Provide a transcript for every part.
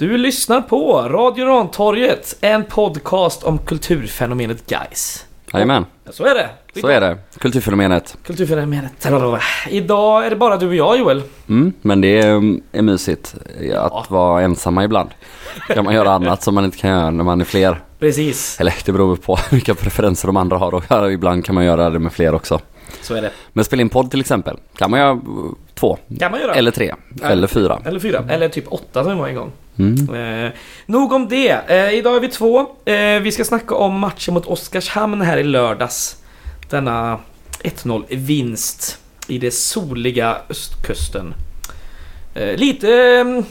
Du lyssnar på Radio Rantorget, en podcast om kulturfenomenet guys. Jajamän, Så är det. så är det. Kulturfenomenet. Kulturfenomenet. Idag är det bara du och jag Joel. Mm, men det är, är mysigt att Ja. vara ensamma ibland. kan man göra annat som man inte kan göra när man är fler. Precis, Eller det beror på vilka preferenser de andra har och ja, ibland kan man göra det med fler också. så är det. Men spela in podd till exempel kan man göra eh, två. Kan man göra. Eller tre. Eller fyra. Eller fyra. Eller typ åtta som vi var en gång. Mm. Eh, nog om det. Eh, idag är vi två. Eh, vi ska snacka om matchen mot Oskarshamn här i lördags. Denna 1-0 vinst i det soliga östkusten. Eh, lite eh,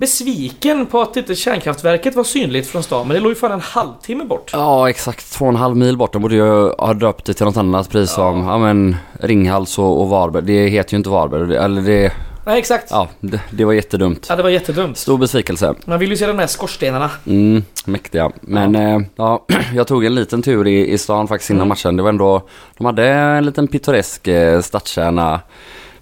besviken på att inte kärnkraftverket var synligt från stan, men det låg ju fan en halvtimme bort. Ja exakt, två och en halv mil bort. De borde ju ha döpt det till något annat pris som ja, men Ringhals och, och Varberg. Det heter ju inte Varberg. Eller det, Nej, exakt. Ja. ja det, det var jättedumt. det var jättedumt. Stor besvikelse. Man vill ju se de här skorstenarna. Mm, mäktiga. Men ja. ja, jag tog en liten tur i, i stan faktiskt innan Mm. matchen. Det var ändå, de hade en liten pittoresk eh, stadskärna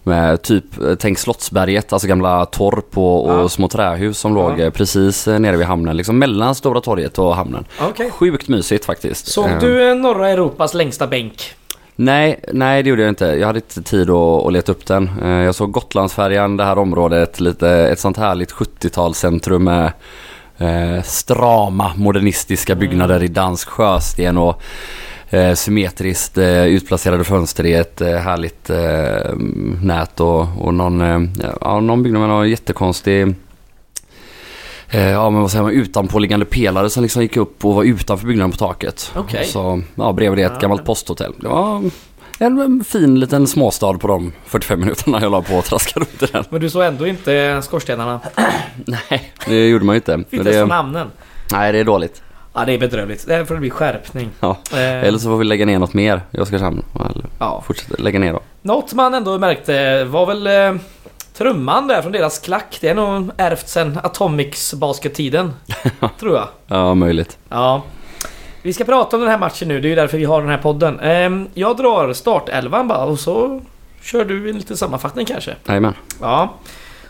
med typ, eh, tänk Slottsberget, alltså gamla torp och, och Ja. små trähus som låg Ja. eh, precis eh, nere vid hamnen. Liksom mellan Stora torget och hamnen. Okej. Sjukt mysigt faktiskt. Såg Eh, du eh, norra Europas längsta bänk? Nej, nej det gjorde jag inte. Jag hade inte tid att, att leta upp den. Eh, Jag såg Gotlandsfärjan, det här området, lite ett sånt härligt 70-talscentrum med eh, strama modernistiska byggnader i dansk sjösten och eh, symmetriskt eh, utplacerade fönster i ett eh, härligt eh, nät och, och någon, eh, ja, någon byggnad med någon jättekonstig Eh, ja men vad säger man, utanpåliggande pelare som liksom gick upp och var utanför byggnaden på taket. Okej. Så ja, bredvid det ett Ja. gammalt posthotell. Det var en, fin liten småstad på de 45 minuterna jag la på att traska runt i den. Men du såg ändå inte skorstenarna? Nej, det gjorde man ju inte. Inte från det, hamnen? nej, det är dåligt. Ja, det är bedrövligt. Det får det bli skärpning. Ja. Eh, Eller så får vi lägga ner något mer i Oskarshamn. Eller ja. fortsätta lägga ner då. Något man ändå märkte var väl eh, trumman där från deras klack. Det är nog ärvt sen Atomics baskettiden. tror jag. Ja, möjligt. Ja. Vi ska prata om den här matchen nu, det är ju därför vi har den här podden. Ehm, jag drar startelvan bara och så kör du en liten sammanfattning kanske. Jajamän. Ja.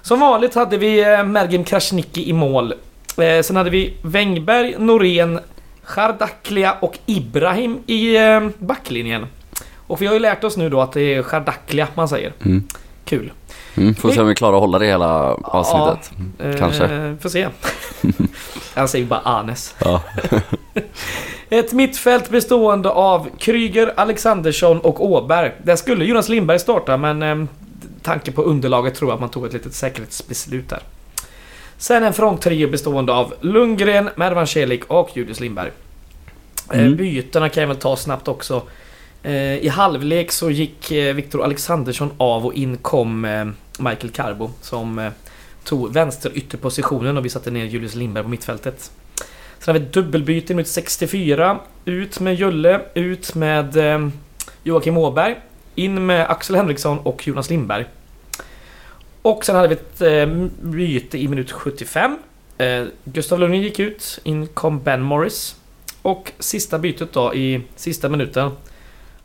Som vanligt hade vi eh, Mergim Krasniqi i mål. Eh, sen hade vi Wängberg, Norén, Chardaklia och Ibrahim i eh, backlinjen. Och vi har ju lärt oss nu då att det är Chardaklia man säger. Mm. Kul. Mm, får se om vi klarar att hålla det hela avsnittet. Eh, Kanske. Får se. Han säger bara Anes. Ja. Ett mittfält bestående av Kryger, Alexandersson och Åberg. Där skulle Jonas Lindberg starta men eh, tanke på underlaget tror jag att man tog ett litet säkerhetsbeslut där. Sen en fronttrio bestående av Lundgren, Mervan Celik och Julius Lindberg. Eh, Mm. Bytena kan jag väl ta snabbt också. Eh, I halvlek så gick eh, Viktor Alexandersson av och in kom eh, Michael Carbo som eh, tog vänsterytterpositionen och vi satte ner Julius Lindberg på mittfältet. Sen har vi ett dubbelbyte i minut 64. Ut med Julle, ut med eh, Joakim Åberg. In med Axel Henriksson och Jonas Lindberg. Och sen hade vi ett eh, byte i minut 75. Gustav Lundgren gick ut, in kom Ben Morris. Och sista bytet då i sista minuten.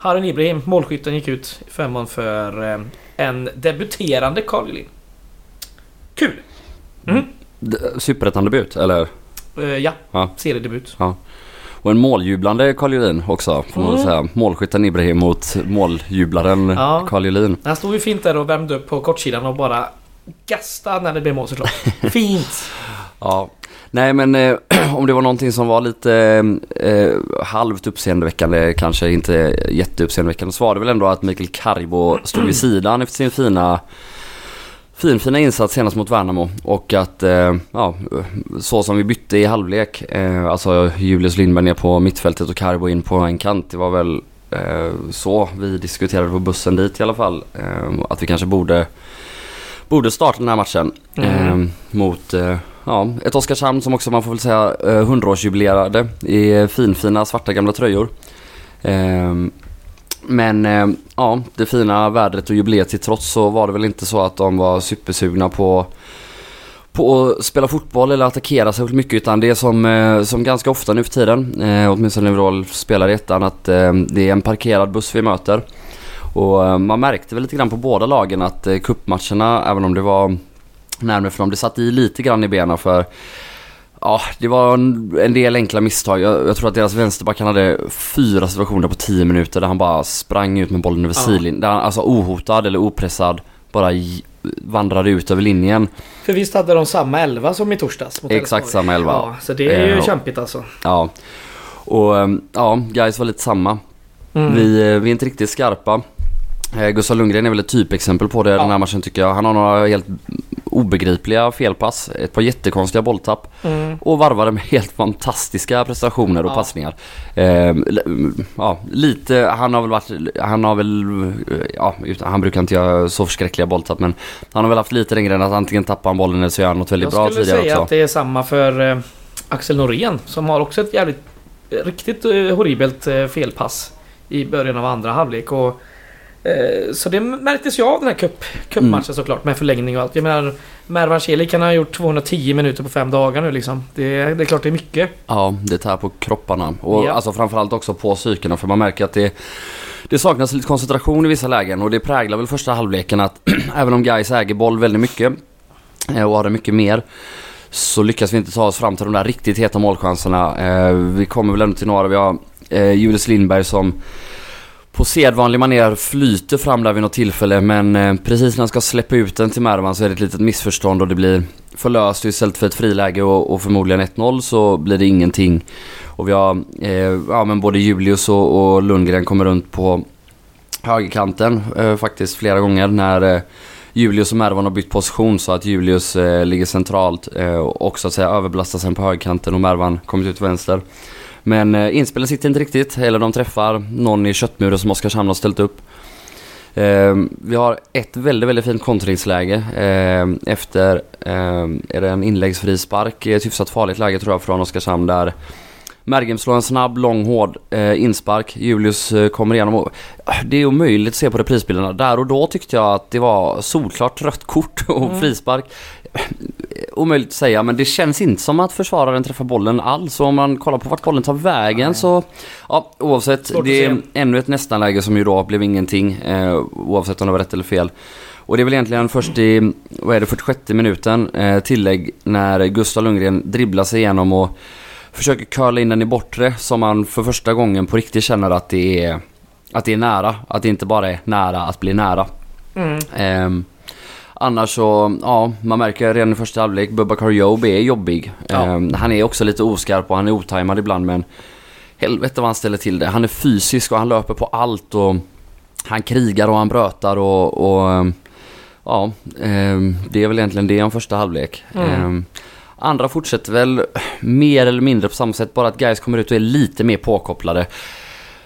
Harun Ibrahim, målskytten, gick ut i förmån för eh, en debuterande Carl Julin. Kul! Mm. Superettan-debut, eller? Eh, ja, Ja. seriedebut. Och en måljublande Carl Julin också, får man Mm. säga. Målskytten Ibrahim mot måljublaren Ja. Carl Julin. Han stod ju fint där och värmde upp på kortsidan och bara gastade när det blev mål såklart. Fint! Ja. Nej men eh, om det var någonting som var lite eh, halvt uppseendeväckande, kanske inte jätteuppseendeväckande, så var det väl ändå att Mikael Karbo stod vid sidan efter sin fina fin, fina insats senast mot Värnamo och att eh, ja, så som vi bytte i halvlek, eh, alltså Julius Lindberg ner på mittfältet och Karbo in på en kant, det var väl eh, så vi diskuterade på bussen dit i alla fall. Eh, att vi kanske borde, borde starta den här matchen Mm. eh, mot ja, ett Oskarshamn som också man får väl säga eh, 100-årsjubilerade i finfina svarta gamla tröjor. Ehm, men eh, ja, det fina vädret och jubileet till trots så var det väl inte så att de var supersugna på på att spela fotboll eller attackera särskilt mycket utan det är som, eh, som ganska ofta nu för tiden, eh, åtminstone när vi spelar i ettan, att eh, det är en parkerad buss vi möter. Och eh, man märkte väl lite grann på båda lagen att eh, cupmatcherna, även om det var närmare för dem. Det satt i lite grann i benen för Ja, det var en, en del enkla misstag. Jag, jag tror att deras vänsterback han hade fyra situationer på tio minuter där han bara sprang ut med bollen över Ja. sidlinjen. Där han, alltså ohotad eller opressad, bara vandrade ut över linjen. För visst hade de samma elva som i torsdags? Mot Exakt Elfsborg? samma elva. Ja, så det är ju Eh, kämpigt alltså. Ja. Och ehm, ja, guys var lite samma. Mm. Vi, eh, vi är inte riktigt skarpa. Eh, Gustav Lundgren är väl ett typexempel på det Ja. den här matchen tycker jag. Han har några helt obegripliga felpass, ett par jättekonstiga bolltapp Mm. och varvade med helt fantastiska prestationer och Ja. passningar. Eh, ja, lite, han har väl varit, han har väl, ja, han brukar inte göra så förskräckliga bolltapp men han har väl haft lite den grejen att antingen tappar han bollen eller så gör han något väldigt bra Jag skulle tidigare säga också. att det är samma för eh, Axel Norén som har också ett jävligt eh, riktigt eh, horribelt felpass i början av andra halvlek. Och, så det märktes ju av den här cup, cupmatchen Mm. såklart med förlängning och allt. Jag menar Mervan Celik kan ha gjort 210 minuter på fem dagar nu liksom. Det, det är klart det är mycket. Ja, det tär på kropparna. Och Ja. alltså framförallt också på psykena för man märker att det, det saknas lite koncentration i vissa lägen och det präglar väl första halvleken att även om guys äger boll väldigt mycket eh, och har det mycket mer så lyckas vi inte ta oss fram till de där riktigt heta målchanserna. Eh, Vi kommer väl ändå till några. Vi har eh, Julius Lindberg som på sedvanlig manér flyter fram där vid något tillfälle men eh, precis när han ska släppa ut den till Mervan så är det ett litet missförstånd och det blir förlöst istället för ett friläge och, och förmodligen 1-0 så blir det ingenting. Och vi har, eh, ja men både Julius och, och Lundgren kommer runt på högerkanten eh, faktiskt flera gånger när eh, Julius och Mervan har bytt position så att Julius eh, ligger centralt eh, och så att säga överbelastar sen på högerkanten och Mervan kommit ut till vänster. Men eh, inspelen sitter inte riktigt, eller de träffar någon i köttmuren som Oskarshamn har ställt upp. Eh, vi har ett väldigt, väldigt fint kontringsläge eh, efter, eh, är det en inläggsfri spark i ett hyfsat farligt läge tror jag från Oskarshamn där Mergem slår en snabb, lång, hård eh, inspark. Julius eh, kommer igenom och ah, det är omöjligt att se på reprisbilderna. Där och då tyckte jag att det var solklart rött kort och Mm. frispark. Omöjligt att säga men det känns inte som att försvararen träffar bollen alls. Och om man kollar på vart bollen tar vägen Nej. så... Ja, oavsett. Svårt det är ännu ett nästanläge som ju då blev ingenting. Eh, oavsett om det var rätt eller fel. Och det är väl egentligen först i, vad är det, 46 minuten eh, tillägg när Gustav Lundgren dribblar sig igenom och försöker curla in den i bortre som man för första gången på riktigt känner att det är, att det är nära. Att det inte bara är nära att bli nära. Mm. Ehm, annars så, ja, man märker redan i första halvlek, Bubakar Job är jobbig. Ja. Ehm, han är också lite oskarp och han är otajmad ibland men helvete vad han ställer till det. Han är fysisk och han löper på allt och han krigar och han brötar och, och ehm, ja, ehm, det är väl egentligen det om första halvlek. Mm. Ehm, andra fortsätter väl mer eller mindre på samma sätt, bara att guys kommer ut och är lite mer påkopplade.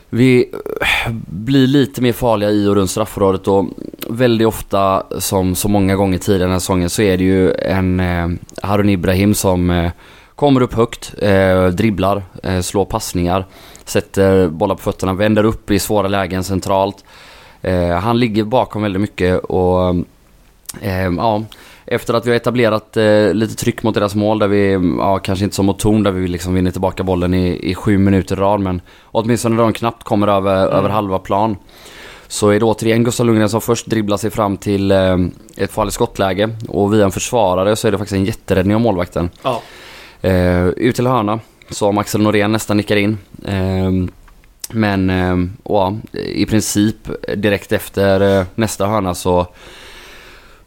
Vi eh, blir lite mer farliga i och runt straffområdet och väldigt ofta som så många gånger tidigare den här säsongen så är det ju en eh, Harun Ibrahim som eh, kommer upp högt, eh, dribblar, eh, slår passningar, sätter bollar på fötterna, vänder upp i svåra lägen centralt. Eh, han ligger bakom väldigt mycket och eh, ja, efter att vi har etablerat eh, lite tryck mot deras mål där vi, ja kanske inte som mot Torn där vi liksom vinner tillbaka bollen i, i sju minuter i rad men åtminstone när de knappt kommer över, över halva plan. Så är det återigen Gustav Lundgren som först dribblar sig fram till eh, ett farligt skottläge och via en försvarare så är det faktiskt en jätteräddning av målvakten. Ja. Eh, ut till hörna som Axel Norén nästan nickar in. Eh, men eh, ja, i princip direkt efter eh, nästa hörna så,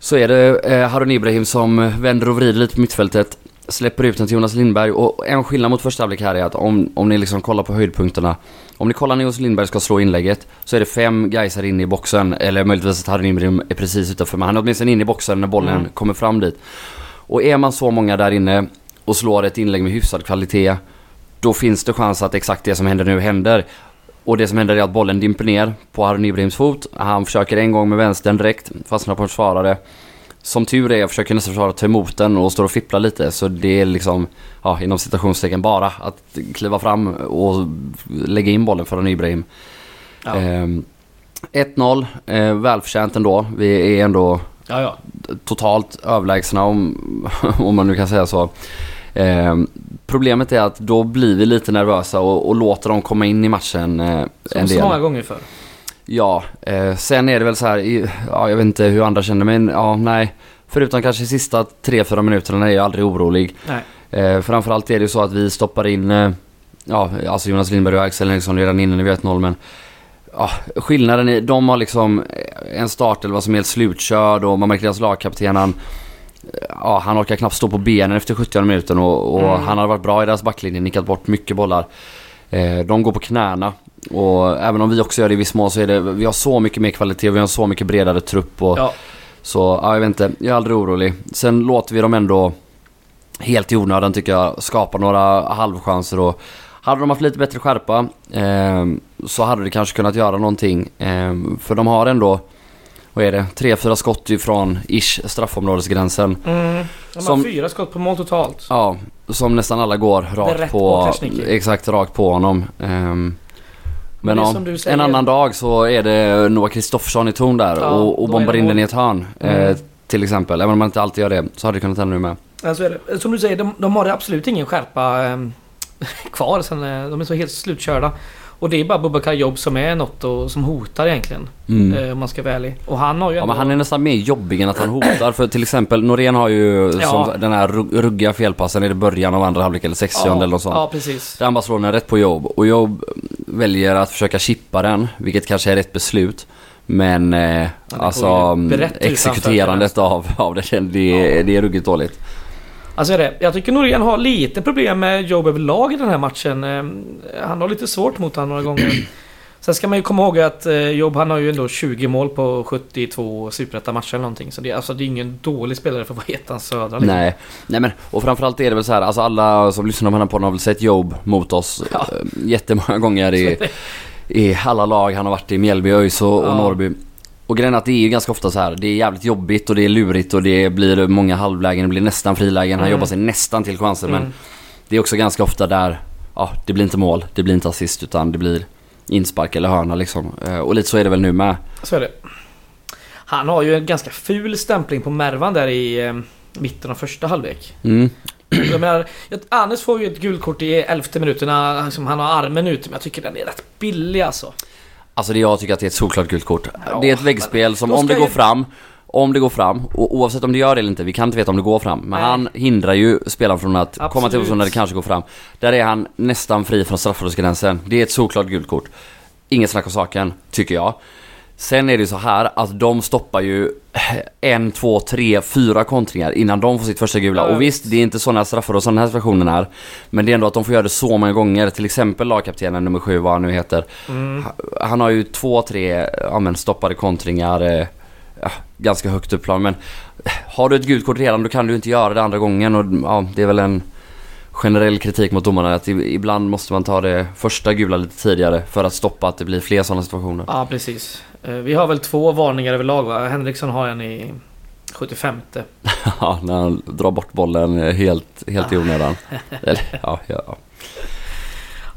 så är det eh, Harun Ibrahim som vänder och vrider lite på mittfältet. Släpper ut den till Jonas Lindberg och en skillnad mot första halvlek här är att om, om ni liksom kollar på höjdpunkterna. Om ni kollar när Jonas Lindberg ska slå inlägget så är det fem gaisar inne i boxen. Eller möjligtvis att Harun Ibrahim är precis utanför men han är åtminstone inne i boxen när bollen Mm. kommer fram dit. Och är man så många där inne och slår ett inlägg med hyfsad kvalitet då finns det chans att exakt det som händer nu händer. Och det som händer är att bollen dimper ner på Harun Ibrahims fot. Han försöker en gång med vänstern direkt, fastnar på en försvarare. Som tur är försöker nästa försvarare ta emot den och står och fipplar lite. Så det är liksom, ja inom citationstecken bara att kliva fram och lägga in bollen för Harun Ibrahim. Ja. Ehm, 1-0, eh, välförtjänt ändå. Vi är ändå ja, ja. totalt överlägsna om, om man nu kan säga så. Eh, problemet är att då blir vi lite nervösa och, och låter dem komma in i matchen eh, Som en så del. många gånger förr. Ja, eh, sen är det väl så här, i- ja, jag vet inte hur andra känner men ja, nej. Förutom kanske sista 3-4 minuterna är jag aldrig orolig. Nej. Eh, framförallt är det ju så att vi stoppar in, eh, ja alltså Jonas Lindberg och Axel Eriksson redan innan vi 1-0 men ja, skillnaden i, de har liksom en startelva som är helt slutkörd och man märker deras lagkapten han, ja, han orkar knappt stå på benen efter 70 minuten och, och Mm. han har varit bra i deras backlinje, nickat bort mycket bollar. Eh, de går på knäna och även om vi också gör det i viss mån så är det, vi har så mycket mer kvalitet och vi har så mycket bredare trupp och Ja. så ja, jag vet inte, jag är aldrig orolig. Sen låter vi dem ändå helt i onödan tycker jag skapa några halvchanser och hade de haft lite bättre skärpa eh, så hade det kanske kunnat göra någonting. Eh, för de har ändå, vad är det, tre, fyra skott ifrån ish straffområdesgränsen. Mm. De Som- fyra skott på mål totalt. Ja, som nästan alla går rakt på, på exakt rakt på honom. Ehm, men ja, säger. en annan dag så är det Noah Kristoffersson i ton där Ja, och, och bombar in den i ett hörn. Eh, Mm. till exempel. Även om man inte alltid gör det så hade det kunnat hända nu med. Alltså är det, som du säger, de, de har absolut ingen skärpa eh, kvar. Sen, eh, de är så helt slutkörda. Och det är bara Bubakar Jobb som är något och, som hotar egentligen. Mm. Eh, om man ska vara ärlig. Och han har ju Ja ändå... men han är nästan mer jobbig än att han hotar. För till exempel Norén har ju Ja. som den här rugg- ruggiga felpassen i början av andra halvlek eller 60 ja, eller något sånt. Ja, precis. Där han bara slår den rätt på jobb. Och jobb väljer att försöka chippa den. Vilket kanske är rätt beslut. Men eh, alltså exekuterandet av, av det, det, det är ruggigt dåligt. Alltså det, jag tycker Norén har lite problem med Jobb överlag i den här matchen. Eh, Han har lite svårt mot honom några gånger. Sen ska man ju komma ihåg att eh, Jobb han har ju ändå 20 mål på 72 superettan-matcher eller någonting. Så det, alltså, det är ingen dålig spelare för att vara ettan södra. liksom. Nej, nej men och framförallt är det väl så här, alltså alla som lyssnar på den här podden har väl sett Jobb mot oss Ja. ja. jättemånga gånger i, i alla lag han har varit i, Mjällby, ÖIS och, och Ja. Norrby. Och grejen är att det är ju ganska ofta så här, det är jävligt jobbigt och det är lurigt och det blir många halvlägen, det blir nästan frilägen, han Mm. jobbar sig nästan till chanser men Mm. det är också ganska ofta där, ja det blir inte mål, det blir inte assist utan det blir inspark eller hörna liksom. Eh, Och lite så är det väl nu med. Så är det. Han har ju en ganska ful stämpling på Mervan där i eh, mitten av första halvlek. Mm. Jag menar, Anes får ju ett gult kort i elfte minuterna, liksom, han har armen ute, men jag tycker den är rätt billig alltså. Alltså det jag tycker att det är ett solklart gult kort. Ja, det är ett väggspel som om det går fram, om det går fram, och oavsett om det gör det eller inte, vi kan inte veta om det går fram. Men Nej. han hindrar ju spelaren från att komma till Absolut. position när det kanske går fram. Där är han nästan fri från straffområdesgränsen. Det är ett solklart gult kort. Inget snack om saken, tycker jag. Sen är det så här att de stoppar ju en, två, tre, fyra kontringar innan de får sitt första gula. Och visst, det är inte sådana straffar och sådana här situationen är. Men det är ändå att de får göra det så många gånger. Till exempel lagkaptenen nummer sju, vad han nu heter. Mm. Han har ju två, tre ja, men stoppade kontringar eh, ganska högt upp plan. Men har du ett gult kort redan då kan du inte göra det andra gången. Och ja, det är väl en generell kritik mot domarna att ibland måste man ta det första gula lite tidigare för att stoppa att det blir fler sådana situationer. Ja, precis. Eh, Vi har väl två varningar överlag va? Henriksson har en i 75 Ja, när han drar bort bollen helt, helt i onödan. Eller, ja, ja, ja.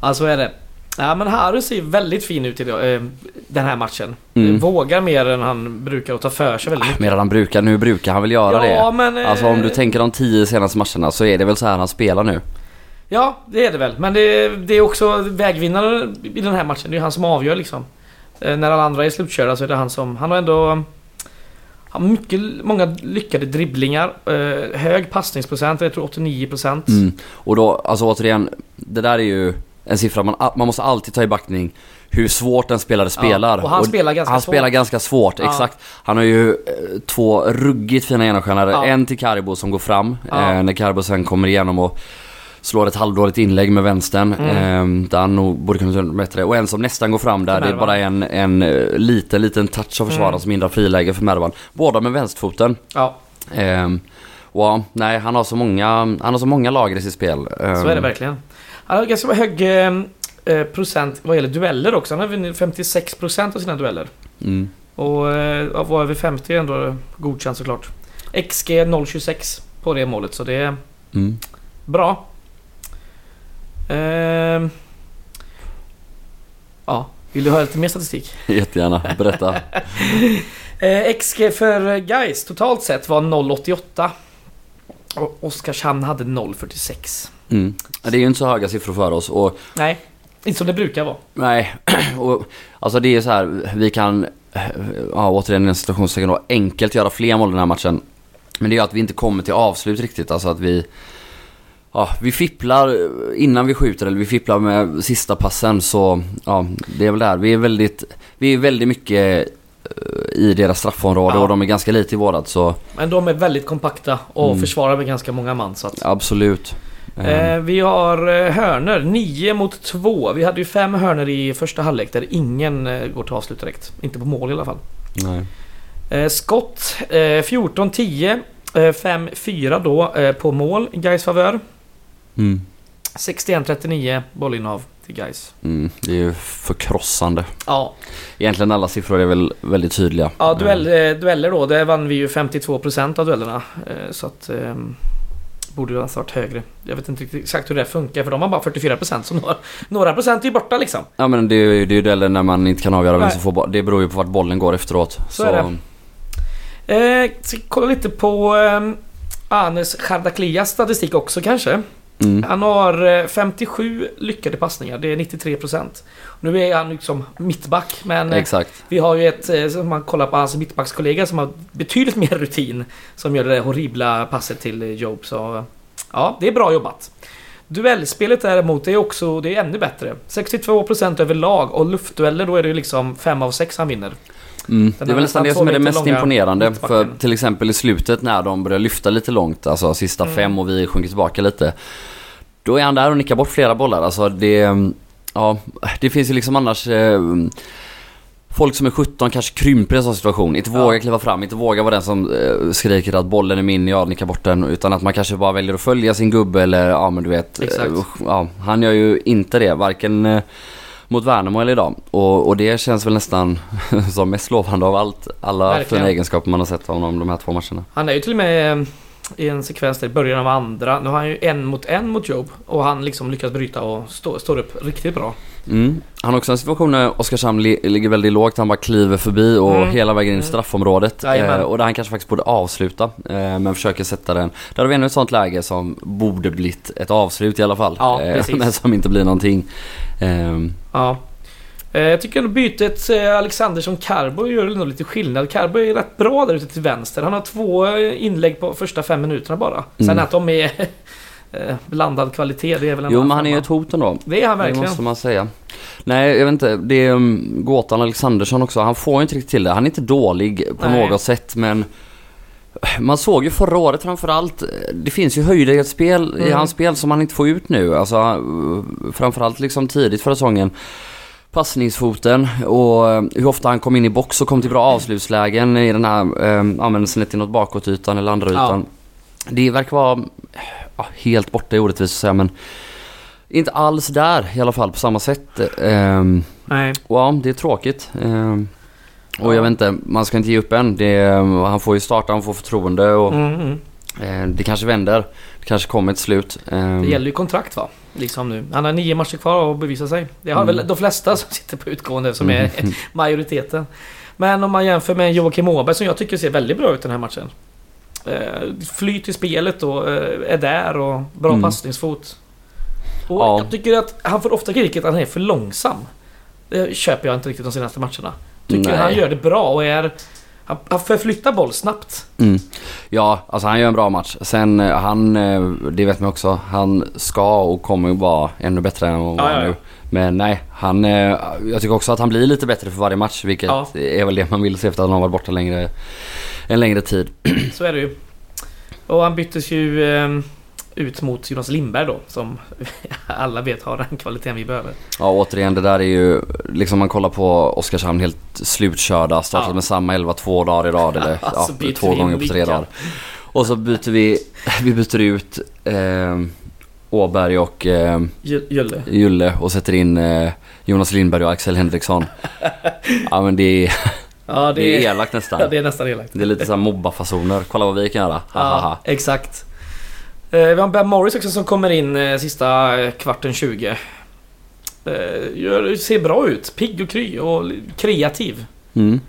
Ja, så är det. Ja, men Harry ser väldigt fin ut idag, eh, den här matchen. Mm. Eh, Vågar mer än han brukar och tar för sig väldigt mycket. Medan han brukar, nu brukar han väl göra ja, det. men... eh, Alltså om du tänker de tio senaste matcherna så är det väl så här han spelar nu. Ja, det är det väl. Men det, det är också vägvinnare i den här matchen. Det är han som avgör liksom. Eh, när alla andra är slutkörda så är det han som... Han har ändå... eh, Har mycket, många lyckade dribblingar. Eh, hög passningsprocent, jag tror 89%. Mm. Och då, alltså återigen, det där är ju en siffra man, man måste alltid ta i backning hur svårt en spelare spelar. och han spelar ganska han svårt. spelar ganska svårt, Ja. exakt. Han har ju eh, två ruggigt fina genomskärare. Ja. En till Karibo som går fram, Ja. eh, när Karibo sen kommer igenom och slår ett halvdåligt inlägg med vänstern. Mm. Eh, där han nog borde kunna göra bättre. Och en som nästan går fram där det är bara en, en eh, liten, liten touch av försvararen Mm. som hindrar friläge för Mervan. Båda med vänsterfoten. Ja, Ehm, och ja, nej han har så många, han har så många lager i sitt spel. så är det verkligen. Han har ganska hög eh, eh, procent vad gäller dueller också. Han har vunnit 56% av sina dueller. Mm. Och eh, var över 50 är ändå godkänt såklart. XG 0,26 på det målet så det är Mm. bra. Ehm. ja, vill du ha lite mer statistik? Jättegärna, berätta. Eh, XG för Guys totalt sett var 0,88. Och Oskarshamn hade 0,46. Mm. Det är ju inte så höga siffror för oss och Nej, inte som det brukar vara. nej, och, alltså det är så här, vi kan, ja återigen en situationstecken då, enkelt göra fler mål den här matchen. Men det är att vi inte kommer till avslut riktigt. Alltså att vi... Ja, vi fipplar innan vi skjuter eller vi fipplar med sista passen så ja, det är väl där. Vi är väldigt, vi är väldigt mycket eh, i deras straffområde Ja. och de är ganska lite i vårat så Men de är väldigt kompakta och Mm. försvarar med ganska många man. Så att, absolut. Eh, Eh, vi har eh, hörner, 9 mot 2. Vi hade ju fem hörner i första halvlek där ingen eh, går till avslut direkt. Inte på mål i alla fall. nej. Eh, skott, eh, 14-10. Eh, 5-4 då eh, på mål i Gais favör. Mm. 61-39 bollinnehav till Gais. Mm, det är ju förkrossande. Ja, Egentligen alla siffror är väl väldigt tydliga. ja duell, dueller då. Där vann vi ju 52% av duellerna. Så att... Borde ju ha varit högre. Jag vet inte riktigt exakt hur det funkar för de har bara 44% så några, några procent är ju borta liksom. Ja men det är ju det är dueller när man inte kan avgöra vem som får bo- Det beror ju på vart bollen går efteråt. Så är Eh, ska kolla lite på eh, Anes Chardaklias statistik också kanske. Mm. Han har eh, 57 lyckade passningar, det är 93%. Nu är han liksom mittback men eh, Exakt. vi har ju ett, eh, om man kollar på hans mittbackskollega som har betydligt mer rutin. Som gör det där horribla passet till eh, Job så... eh, Ja, det är bra jobbat. Duellspelet däremot är också, det är ännu bättre. 62% överlag och luftdueller då är det liksom 5 av 6 han vinner. Mm. Det är väl nästan det som är det mest imponerande. För till exempel i slutet när de börjar lyfta lite långt, alltså sista Mm. fem och vi sjunker tillbaka lite. Då är han där och nickar bort flera bollar. Alltså det, ja, det finns ju liksom annars eh, Folk som är 17 kanske krymper i en sån situation. Inte Ja. vågar kliva fram, inte vågar vara den som eh, skriker att bollen är min, jag nickar bort den. Utan att man kanske bara väljer att följa sin gubbe eller ja men du vet. eh, Exakt. ja, han gör ju inte det, varken eh, mot Värnamo eller idag. Och, och det känns väl nästan som mest lovande av allt. Alla Verkligen. fina egenskaper man har sett av honom de här två matcherna. Han är ju till och med eh, i en sekvens där i början av andra. Nu har han ju en mot en mot Job. Och han liksom lyckas bryta och stå, står upp riktigt bra. Mm. Han har också en situation där Oskarshamn li- ligger väldigt lågt. Han bara kliver förbi och Mm. hela vägen in i Mm. straffområdet. Eh, och där han kanske faktiskt borde avsluta. Eh, men försöker sätta den. Där har vi ännu ett sånt läge som borde blivit ett avslut i alla fall. Ja, Eh, men som inte blir någonting. Eh, Ja. Eh, Jag tycker ändå bytet eh, Alexandersson Carbo gör nog lite skillnad. Carbo är rätt bra där ute till vänster. Han har två eh, inlägg på första fem minuterna bara. Sen Mm. att de är eh, blandad kvalitet, det är väl en jo men han är ju ett hot ändå. Det är han Det verkligen. måste man säga. Nej, jag vet inte. Det är um, gåtan Alexandersson också. Han får ju inte riktigt till det. Han är inte dålig på Nej. något sätt men man såg ju förra året framförallt, det finns ju höjder i ett spel, i Mm. hans spel som han inte får ut nu. Alltså framförallt liksom tidigt förra säsongen. Passningsfoten och hur ofta han kom in i box och kom till bra avslutslägen i den här, ja men snett inåt bakåtytan eller andra Ja. ytan. Det verkar vara ja, helt borta i orättvist att säga men inte alls där i alla fall på samma sätt. Um, Nej. och ja, det är tråkigt. Ehm, och Ja. jag vet inte, man ska inte ge upp än. Det, han får ju starta, han får förtroende och Mm, mm. eh, det kanske vänder. Det kanske kommer ett slut. Ehm, Det gäller ju kontrakt va? Liksom nu. Han har nio matcher kvar att bevisa sig. Det har Mm. väl de flesta som sitter på utgående som är Mm. majoriteten. Men om man jämför med Joakim Åberg som jag tycker ser väldigt bra ut den här matchen. Eh, flyt i spelet och eh, är där och bra Mm. passningsfot. Och Ja. jag tycker att han får ofta kritik att han är för långsam. Det köper jag inte riktigt de senaste matcherna. Tycker han gör det bra och är... Han, han förflyttar boll snabbt. Mm. Ja, alltså han gör en bra match. Sen eh, han, eh, det vet man också, han ska och kommer ju vara ännu bättre än vad han är ja. nu. Men nej, han, eh, jag tycker också att han blir lite bättre för varje match. Vilket Ja. är väl det man vill se efter att han har varit borta längre, en längre tid. Så är det ju. Och han byttes ju eh, ut mot Jonas Lindberg då. Som alla vet har den kvaliteten vi behöver. Ja återigen det där är ju, liksom man kollar på Oskarshamn helt slutkörda, startat Ja. med samma 11 två dagar i rad eller Ja, ja, två gånger på tre dagar. Och så byter vi, vi byter ut eh, Åberg och eh, J- Jölle. Julle och sätter in eh, Jonas Lindberg och Axel Henriksson. ja men det är, Ja, det är elakt nästan. Ja, det är nästan elakt. Det är lite såhär mobba-fasoner. Kolla vad vi kan göra. Ja, exakt. Eh, vi har Ben Morris också som kommer in eh, sista eh, kvarten 20. Eh, gör, ser bra ut. Pigg och kry och kreativ. Mm.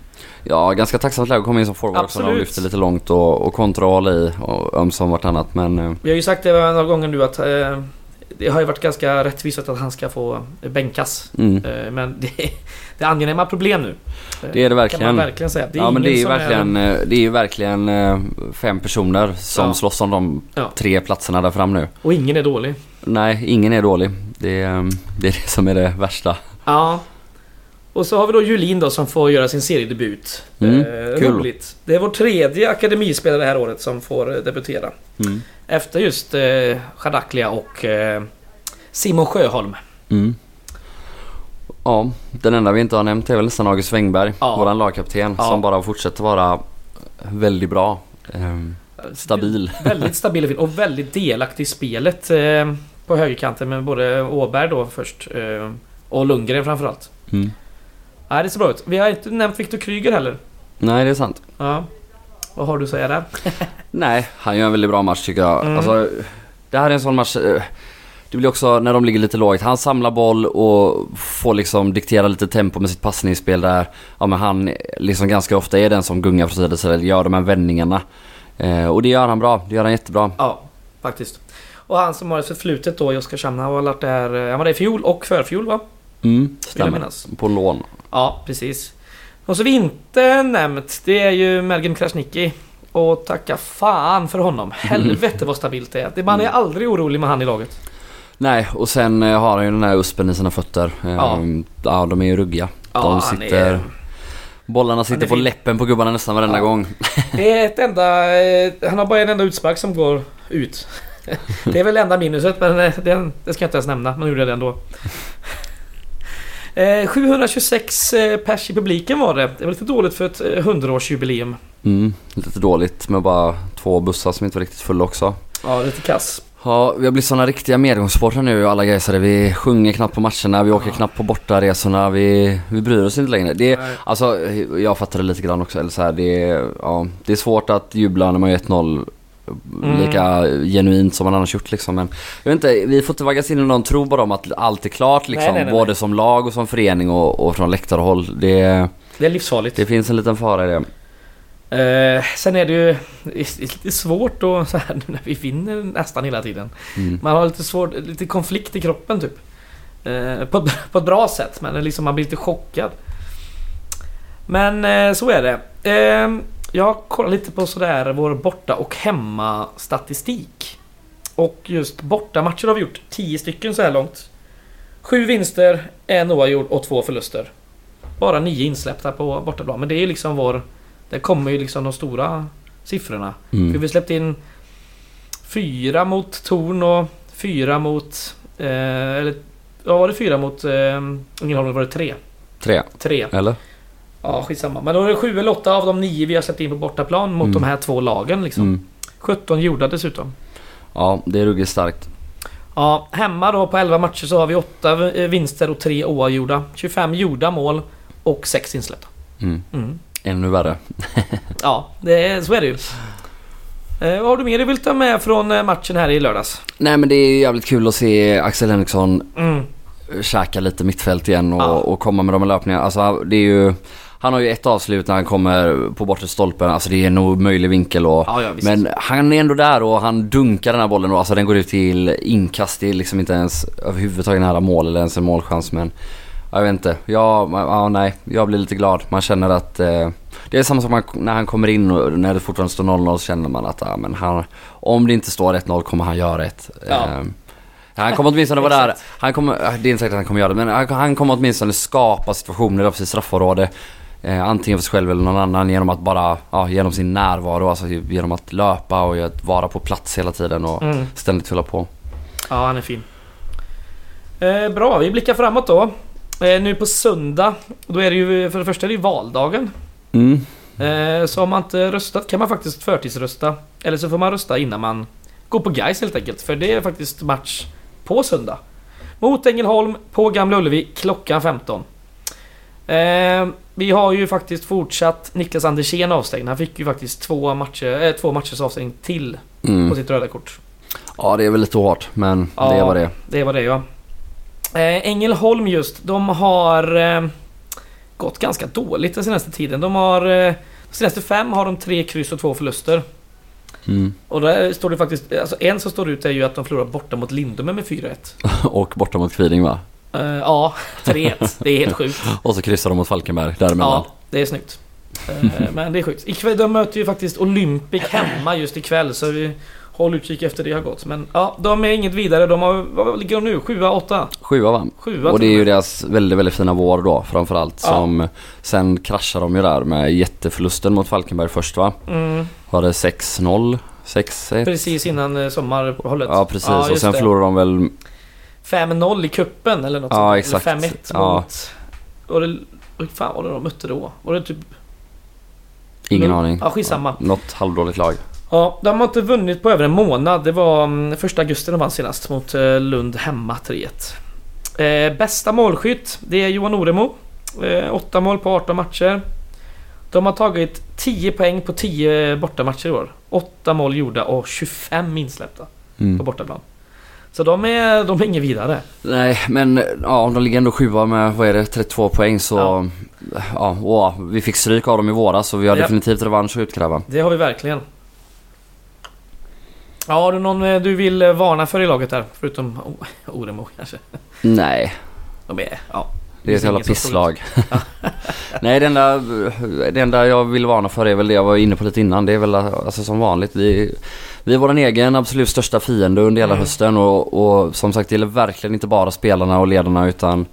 Ja, ganska tacksamt läge att komma in som forward också när de Absolut. lyfter lite långt och, och kontroll i och ömsom vartannat. Men Vi har ju sagt det några gånger nu att eh, det har ju varit ganska rättvist att han ska få bänkas. Mm. Eh, Men det, det är angenäma problem nu. Det är det Kan verkligen. man verkligen säga. Det är ja men det är ingen ju som verkligen, eh, det är ju verkligen eh, fem personer som Ja. slåss om de Ja. tre platserna där fram nu. Och ingen är dålig. Nej, ingen är dålig. Det är, det är det som är det värsta. Ja. Och så har vi då Julin då som får göra sin seriedebut. Mm, Eh, kul. Roligt. Det är vår tredje akademispelare det här året som får eh, debutera. Mm. Efter just eh, Chadaklia och eh, Simon Sjöholm. Mm. Ja, den enda vi inte har nämnt är väl nästan August Wengberg, Ja. våran lagkapten, Ja. som bara fortsätter vara väldigt bra. Ehm, stabil. Väldigt stabil och fin och väldigt delaktig i spelet eh, på högerkanten med både Åberg då först eh, och Lundgren framförallt. Mm. Nej, det ser bra ut. Vi har inte nämnt Viktor Kryger heller. Nej, det är sant. Ja. Vad har du att säga där? Nej, han gör en väldigt bra match tycker jag. Mm. Alltså, det här är en sån match... eh, Det blir också när de ligger lite lågt. Han samlar boll och får liksom diktera lite tempo med sitt passningsspel där. Ja men han liksom ganska ofta är den som gungar från sida till sida, gör de här vändningarna. Eh, och det gör han bra. Det gör han jättebra. Ja, faktiskt. Och han som har ett förflutet då i Oskarshamn, han har varit där... eh, Han var där i fjol och förfjol va? Mm, jag stämmer. På lån. Ja, precis. Och så vi inte nämnt, det är ju Mergim Krasniqi. Och tacka fan för honom. Helvete vad stabilt det är. Det- Man är aldrig orolig med han i laget. Nej, och sen eh, har han ju den här uspen i sina fötter. Eh, Ja. ja. de är ju ruggiga. Ja, de han sitter... är- Bollarna sitter på fin. läppen på gubbarna nästan varenda Ja. gång. Det är ett enda... eh, Han har bara en enda utspark som går ut. Det är väl enda minuset men den, det ska jag inte ens nämna. Man gjorde det ändå. Eh, 726 eh, pers i publiken var det. Det var lite dåligt för ett eh, 100-årsjubileum. Mm, lite dåligt med bara två bussar som inte var riktigt fulla också. Ja, lite kass. Ja, vi har blivit såna riktiga medgångssupportrar nu alla gaisare. Vi sjunger knappt på matcherna, vi åker Ja. knappt på bortaresorna, vi, vi bryr oss inte längre. Det Nej. alltså, jag fattar det lite grann också. Eller så här, det, är, ja, det är svårt att jubla när man gör 1-0 Mm. lika genuint som man annars gjort liksom. Men jag vet inte, vi får inte vaggas in i någon tro bara om att allt är klart liksom. Nej, nej, nej, både som lag och som förening och, och från läktarhåll. Det, Det är livsfarligt. det finns en liten fara i det. Eh, sen är det ju det är lite svårt då så här när vi vinner nästan hela tiden. Mm. Man har lite svårt, lite konflikt i kroppen typ. Eh, på, ett- på ett bra sätt men liksom man blir lite chockad. Men eh, så är det. Jag kollar lite på sådär vår borta och hemma statistik. Och just bortamatcher har vi gjort 10 stycken så här långt. Sju vinster, en oavgjord och två förluster. Bara nio insläppta på bortaplan. Men det är ju liksom vår... Det kommer ju liksom de stora siffrorna. För Mm. vi släppte in fyra mot Torn och fyra mot... Eh, eller... Ja, var det fyra mot eh, Ängelholm? Var det tre? Tre, Tre. eller? Ja, skitsamma. Men då är det sju eller åtta av de nio vi har släppt in på bortaplan mot Mm. de här två lagen liksom. Mm. 17 gjorda dessutom. Ja, det är ruggigt starkt. Ja, hemma då på 11 matcher så har vi åtta eh, vinster och tre oavgjorda. 25 gjorda mål och sex insläppta. Mm. Mm. Ännu värre. Ja, det är, så är det ju. Eh, vad har du mer du vill ta med från eh, matchen här i lördags? Nej men det är jävligt kul att se Axel Henriksson Mm. käka lite mittfält igen och, Ja. och komma med de här löpningarna. Alltså det är ju... Han har ju ett avslut när han kommer på bortre stolpen. Alltså det är en omöjlig vinkel och... Ja, ja. Men han är ändå där och han dunkar den här bollen och alltså den går ut till inkast. Det är liksom inte ens överhuvudtaget nära mål eller ens en målchans men... Jag vet inte. Ja, ja, nej. Jag blir lite glad. Man känner att... Eh, det är samma man, när han kommer in och när det fortfarande står 0-0 så känner man att ja, men han, om det inte står 1-0 kommer han göra ett. Ja. Eh, han kommer åtminstone vara där. Han kommer, det är inte säkert att han kommer göra det men han, han kommer åtminstone skapa situationer där på sitt straffområde. Eh, antingen för sig själv eller någon annan genom att bara, ja, genom sin närvaro. Alltså genom att löpa och att vara på plats hela tiden och Mm. ständigt fylla på. Ja, han är fin. Eh, bra, vi blickar framåt då. Eh, nu på söndag, då är det ju för det första är det ju valdagen. Mm. Eh, så om man inte röstat kan man faktiskt förtidsrösta. Eller så får man rösta innan man går på Gais helt enkelt. För det är faktiskt match på söndag. Mot Ängelholm på Gamla Ullevi klockan 15. Eh, vi har ju faktiskt fortsatt Niklas Andersén avstängd. Han fick ju faktiskt två, matcher, eh, två matchers avstängning till på Mm. sitt röda kort. Ja det är väl lite hårt men Ja. det var det. Det var det ja. Eh, Ängelholm just, de har eh, gått ganska dåligt den senaste tiden. De har... Eh, de senaste fem har de tre kryss och två förluster. Mm. Och där står det faktiskt, alltså en som står ut är ju att de förlorar borta mot Lindome med 4-1. Och borta mot Kviding va? Eh, ja, 3-1. Det är helt sjukt. Och så kryssar de mot Falkenberg däremellan. Ja, det är snyggt. Eh, men det är sjukt. Ikväll, de möter ju faktiskt Olympic hemma just ikväll så vi håller utkik efter det har gått. Men ja, de är inget vidare. De har, vad ligger de nu? 7 8 Sjua va? 7 Och det är ju deras väldigt, väldigt fina vår då framförallt. Ja. Som sen kraschar de ju där med jätteförlusten mot Falkenberg först va? mm, Var det 6-0? 6-1? Precis innan eh, sommaruppehållet. Ja precis och just sen det. förlorade de väl 5-0 i kuppen eller något Ja, sånt. exakt. Eller 5-1 Ja. mot... Var det, vad fan var det de mötte då? Var det typ... ingen Lund- aning. Ja, skitsamma. Något halvdåligt lag. Ja, de har inte vunnit på över en månad. Det var mm, första augusti de vann senast mot eh, Lund hemma 3-1. Eh, bästa målskytt, det är Johan Oremo. Eh, 8 mål på 18 matcher. De har tagit 10 poäng på 10 bortamatcher i år. 8 mål gjorda och 25 insläppta på Mm. bortaplan. Så de är, de är inget vidare. Nej men ja de ligger ändå sjua med vad är det 32 poäng så Ja. ja, och vi fick stryk av dem i våras så vi har Ja. definitivt revansch att utkräva. Det har vi verkligen. Ja, har du någon eh, du vill eh, varna för i laget där? Förutom oh, Oremo kanske. Nej, De är... Ja. det är ett jävla pisslag. Nej det enda, det enda jag vill varna för är väl det jag var inne på lite innan. Det är väl alltså som vanligt. Vi, vi är vår egen absolut största fiende under hela Mm. hösten och, och som sagt det gäller verkligen inte bara spelarna och ledarna utan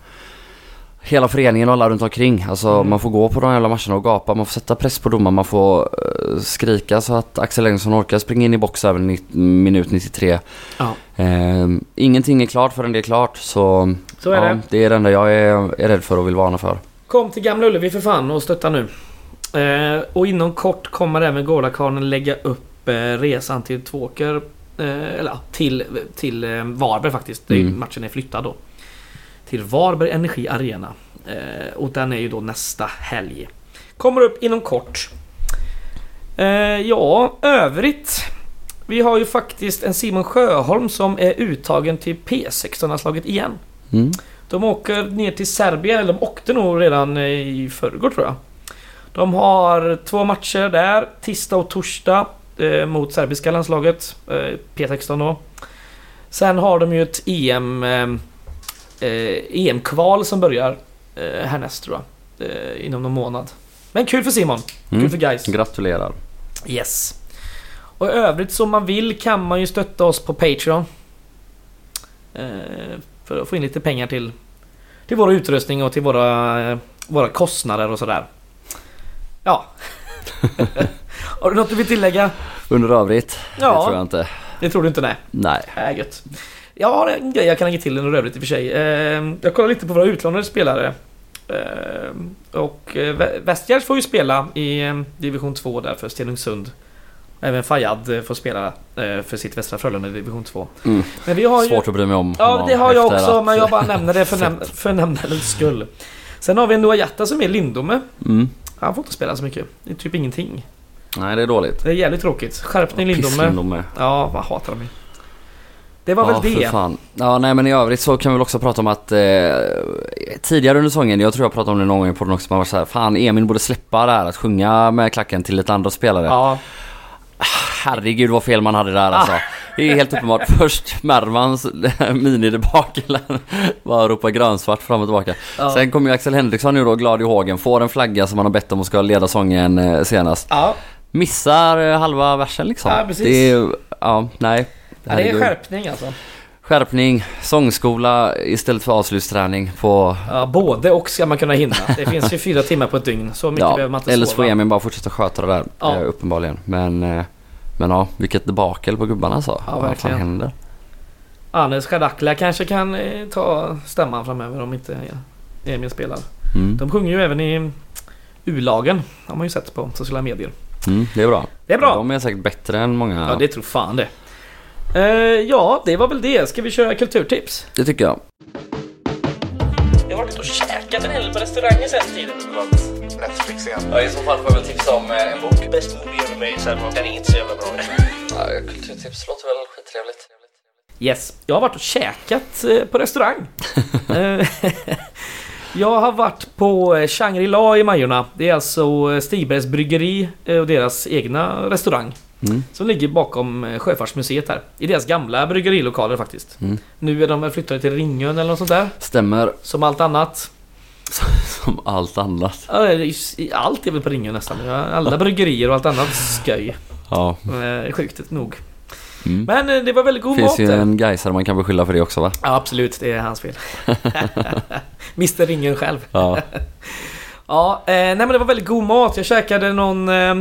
Hela föreningen och alla runt omkring. Alltså Mm. man får gå på de jävla matcherna och gapa. Man får sätta press på domaren. Man får eh, skrika så att Axel Engelsson orkar springa in i box över ni- minut 93. Ja. Eh, ingenting är klart förrän det är klart. Så, Så är ja, det. det är det enda jag är, är rädd för och vill varna för. Kom till Gamla Ullevi för fan och stötta nu. Eh, och inom kort kommer även Gårdakvarnen lägga upp resan till Tvååker. Eh, eller till, till eh, Varberg faktiskt. Mm. Matchen är flyttad då. Till Varberg Energi Arena. Eh, och den är ju då nästa helg. Kommer upp inom kort. Ja, övrigt. Vi har ju faktiskt en Simon Sjöholm som är uttagen till P16-landslaget igen. Mm. De åker ner till Serbien, eller de åkte nog redan i förrgår tror jag. De har två matcher där, tisdag och torsdag eh, mot serbiska landslaget, eh, P16 då. Sen har de ju ett EM, eh, eh, EM-kval som börjar eh, härnäst tror jag. Eh, inom någon månad. Men kul för Simon, kul Mm. för guys. Gratulerar. Yes. Och i övrigt som man vill kan man ju stötta oss på Patreon. För att få in lite pengar till, till vår utrustning och till våra, våra kostnader och sådär. Ja. Har du något du vill tillägga? Under övrigt? Det tror jag Ja, inte. det tror du inte nej. Nej. Äh, gött. Jag har en grej jag kan lägga till under övrigt i och för sig. Eh, jag kollar lite på våra utlånade spelare. Eh, och eh, Westgärds får ju spela i eh, division 2 där för Stenungsund. Även Fayad eh, får spela eh, för sitt Västra Frölunda i division 2. Mm. Men vi har ju... Svårt att bry mig om Ja, det har jag också, att- men jag bara nämner det för, näm- för nämnandets skull. Sen har vi en Noah Jatta som är Lindome. Mm. Han får inte spela så mycket. Det är typ ingenting. Nej, det är dåligt. Det är jävligt tråkigt. Skärpning Lindome. Pisslindome. Ja, vad hatar de. Det var ja, väl för det. Fan. Ja, nej men i övrigt så kan vi väl också prata om att eh, tidigare under säsongen, jag tror jag pratade om det någon gång på den också, man var så här, fan Emil borde släppa det här att sjunga med klacken till lite andra spelare. Ja, Herregud vad fel man hade där alltså. Det är helt uppenbart. Först Mervans minidebakel. Bara ropa grönsvart fram och tillbaka. ja. Sen kommer ju Axel Henriksson nu då glad i hågen. Får en flagga som han har bett om och ska leda sången eh, senast. ja. Missar eh, halva versen liksom. Ja, precis. Det är, ja, nej. Ja, det är skärpning alltså. Skärpning, sångskola istället för avslutsträning på... Ja, både och ska man kunna hinna. Det finns ju fyra timmar på ett dygn. Så mycket Ja, behöver man inte eller så får sova. Emil bara fortsätta sköta det där Ja. eh, uppenbarligen. Men, eh, men ja, vilket debakel på gubbarna alltså. Ja, Vad fan händer? Anders Chadaklia kanske kan ta stämman framöver om inte Emil spelar. Mm. De sjunger ju även i U-lagen. Har man ju sett på sociala medier. Mm, det är bra. Det är bra. De är säkert bättre än många. Ja, det tror fan det. Eh, ja, det var väl det. Ska vi köra kulturtips? det tycker jag. Jag har varit ute och käkat en hel på restauranger sen tiden. Netflix igen. Ja, I så fall får jag väl tipsa om eh, en bok. Bäst movie ever made var den är inte så jävla bra. Ja, kulturtips låter väl skittrevligt. Yes, jag har varit och käkat eh, på restaurang. Jag har varit på eh, Shangri-La i Majorna. Det är alltså eh, Stigbergs bryggeri eh, och deras egna restaurang. Mm. Som ligger bakom Sjöfartsmuseet här. I deras gamla bryggerilokaler faktiskt. Mm. Nu är de väl flyttade till Ringön eller något sånt där. Stämmer Som allt annat. som allt annat. Allt är väl på Ringön nästan. Alla bryggerier och allt annat sköj. Ja. Sjukt nog. Mm. Men eh, det var väldigt god finns mat ju där. en Gaisare man kan beskylla för det också va? Ja, absolut. Det är hans fel. Mr Ringen själv. Ja. Ja, eh, nej men det var väldigt god mat. Jag käkade någon... Eh,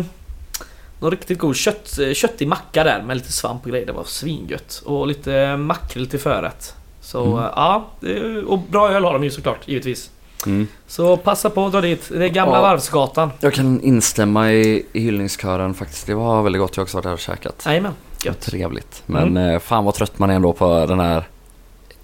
någon riktigt god kött, köttig macka där med lite svamp och grejer. Det var svingött. Och lite makrill till förrätt. Så Mm. ja, och bra öl har de ju såklart, givetvis. Mm. Så passa på att dra dit. Det är gamla Ja. Varvsgatan. Jag kan instämma i, i hyllningskören faktiskt. Det var väldigt gott. Jag också varit där och käkat. Jajamän, gött. Trevligt. Men eh, fan vad trött man är ändå på den här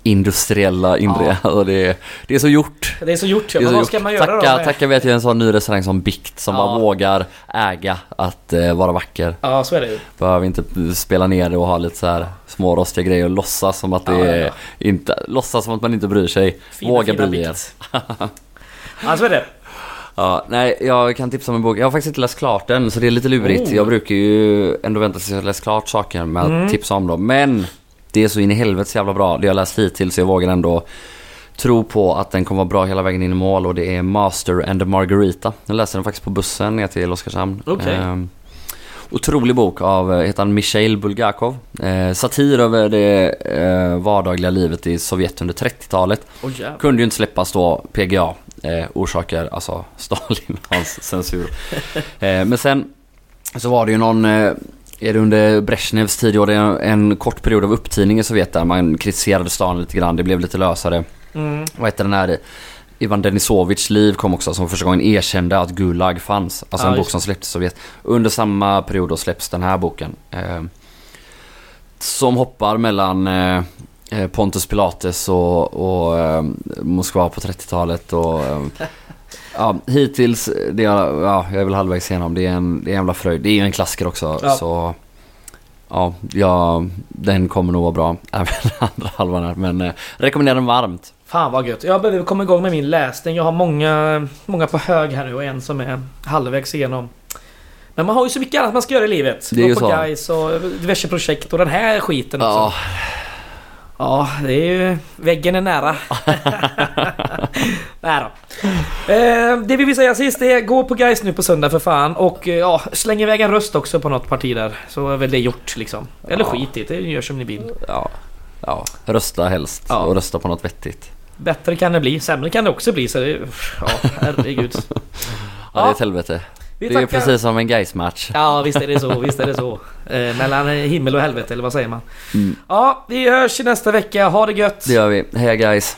industriella inre. Och det, det är så gjort. Det är så gjort ja. Men vad gjort. ska man göra tacka, då? tacka vet jag en sån ny restaurang som Bikt som Ja. bara vågar äga att eh, vara vacker. Ja, så är det ju. Behöver inte spela ner det och ha lite så här små rostiga grejer och låtsas som att det Ja, ja, är ja. inte, låtsas som att man inte bryr sig. Fina, Våga fina bry er. Ja, så är det. Ja, nej, jag kan tipsa om en bok. Jag har faktiskt inte läst klart den så det är lite lurigt. Oh. Jag brukar ju ändå vänta tills jag läst klart saker med att Mm. tipsa om dem. Men det är så in i helvete jävla bra. Det jag läst hittills så jag vågar ändå tro på att den kommer vara bra hela vägen in i mål och det är Master and the Margarita. Jag läste den faktiskt på bussen ner till Oskarshamn. Okej. Ehm, otrolig bok av, eh, heter han Mikhail Bulgakov. Eh, satir över det eh, vardagliga livet i Sovjet under 30-talet. Oj jävlar. Kunde ju inte släppas då, PGA. Eh, orsaker, alltså Stalin, hans censur. Eh, men sen så var det ju någon, eh, är det under Brezhnevs tid, det en, en kort period av upptining i Sovjet där man kritiserade stan lite grann, det blev lite lösare. Mm. Vad heter den här Ivan Denisovich liv kom också som första gången erkände att Gulag fanns. Alltså Ja, en bok som släpptes i Sovjet. Under samma period då släpps den här boken. Eh, som hoppar mellan eh, Pontus Pilates och, och eh, Moskva på 30-talet och eh, Ja, hittills, det är, ja, jag är väl halvvägs igenom. Det är en, det är en jävla fröjd. Det är ju en klassiker också. Ja. Så ja, ja, den kommer nog vara bra. Även andra halvan här. Men eh, rekommenderar den varmt. Fan vad gött. Jag behöver komma igång med min läsning. Jag har många, många på hög här nu och en som är halvvägs igenom. Men man har ju så mycket annat man ska göra i livet. Det är ju så. guys och diverse projekt och den här skiten också. Ja, Ja, det är ju... Väggen är nära. Nej då. Eh, det vi vill säga sist är gå på guys nu på söndag för fan och eh, ja, släng iväg en röst också på något parti där. Så är väl det gjort liksom. Eller Ja. skit i det, gör som ni vill. ja, ja. Rösta helst Ja. och rösta på något vettigt. Bättre kan det bli, sämre kan det också bli så det... Ja, herregud. Ja, det är ett helvete. Vi det är tackar- precis som en guys match Ja, visst är det så, visst är det så. Eh, mellan himmel och helvete, eller vad säger man? Mm. Ja, vi hörs i nästa vecka. Ha det gött! Det gör vi. Hej guys.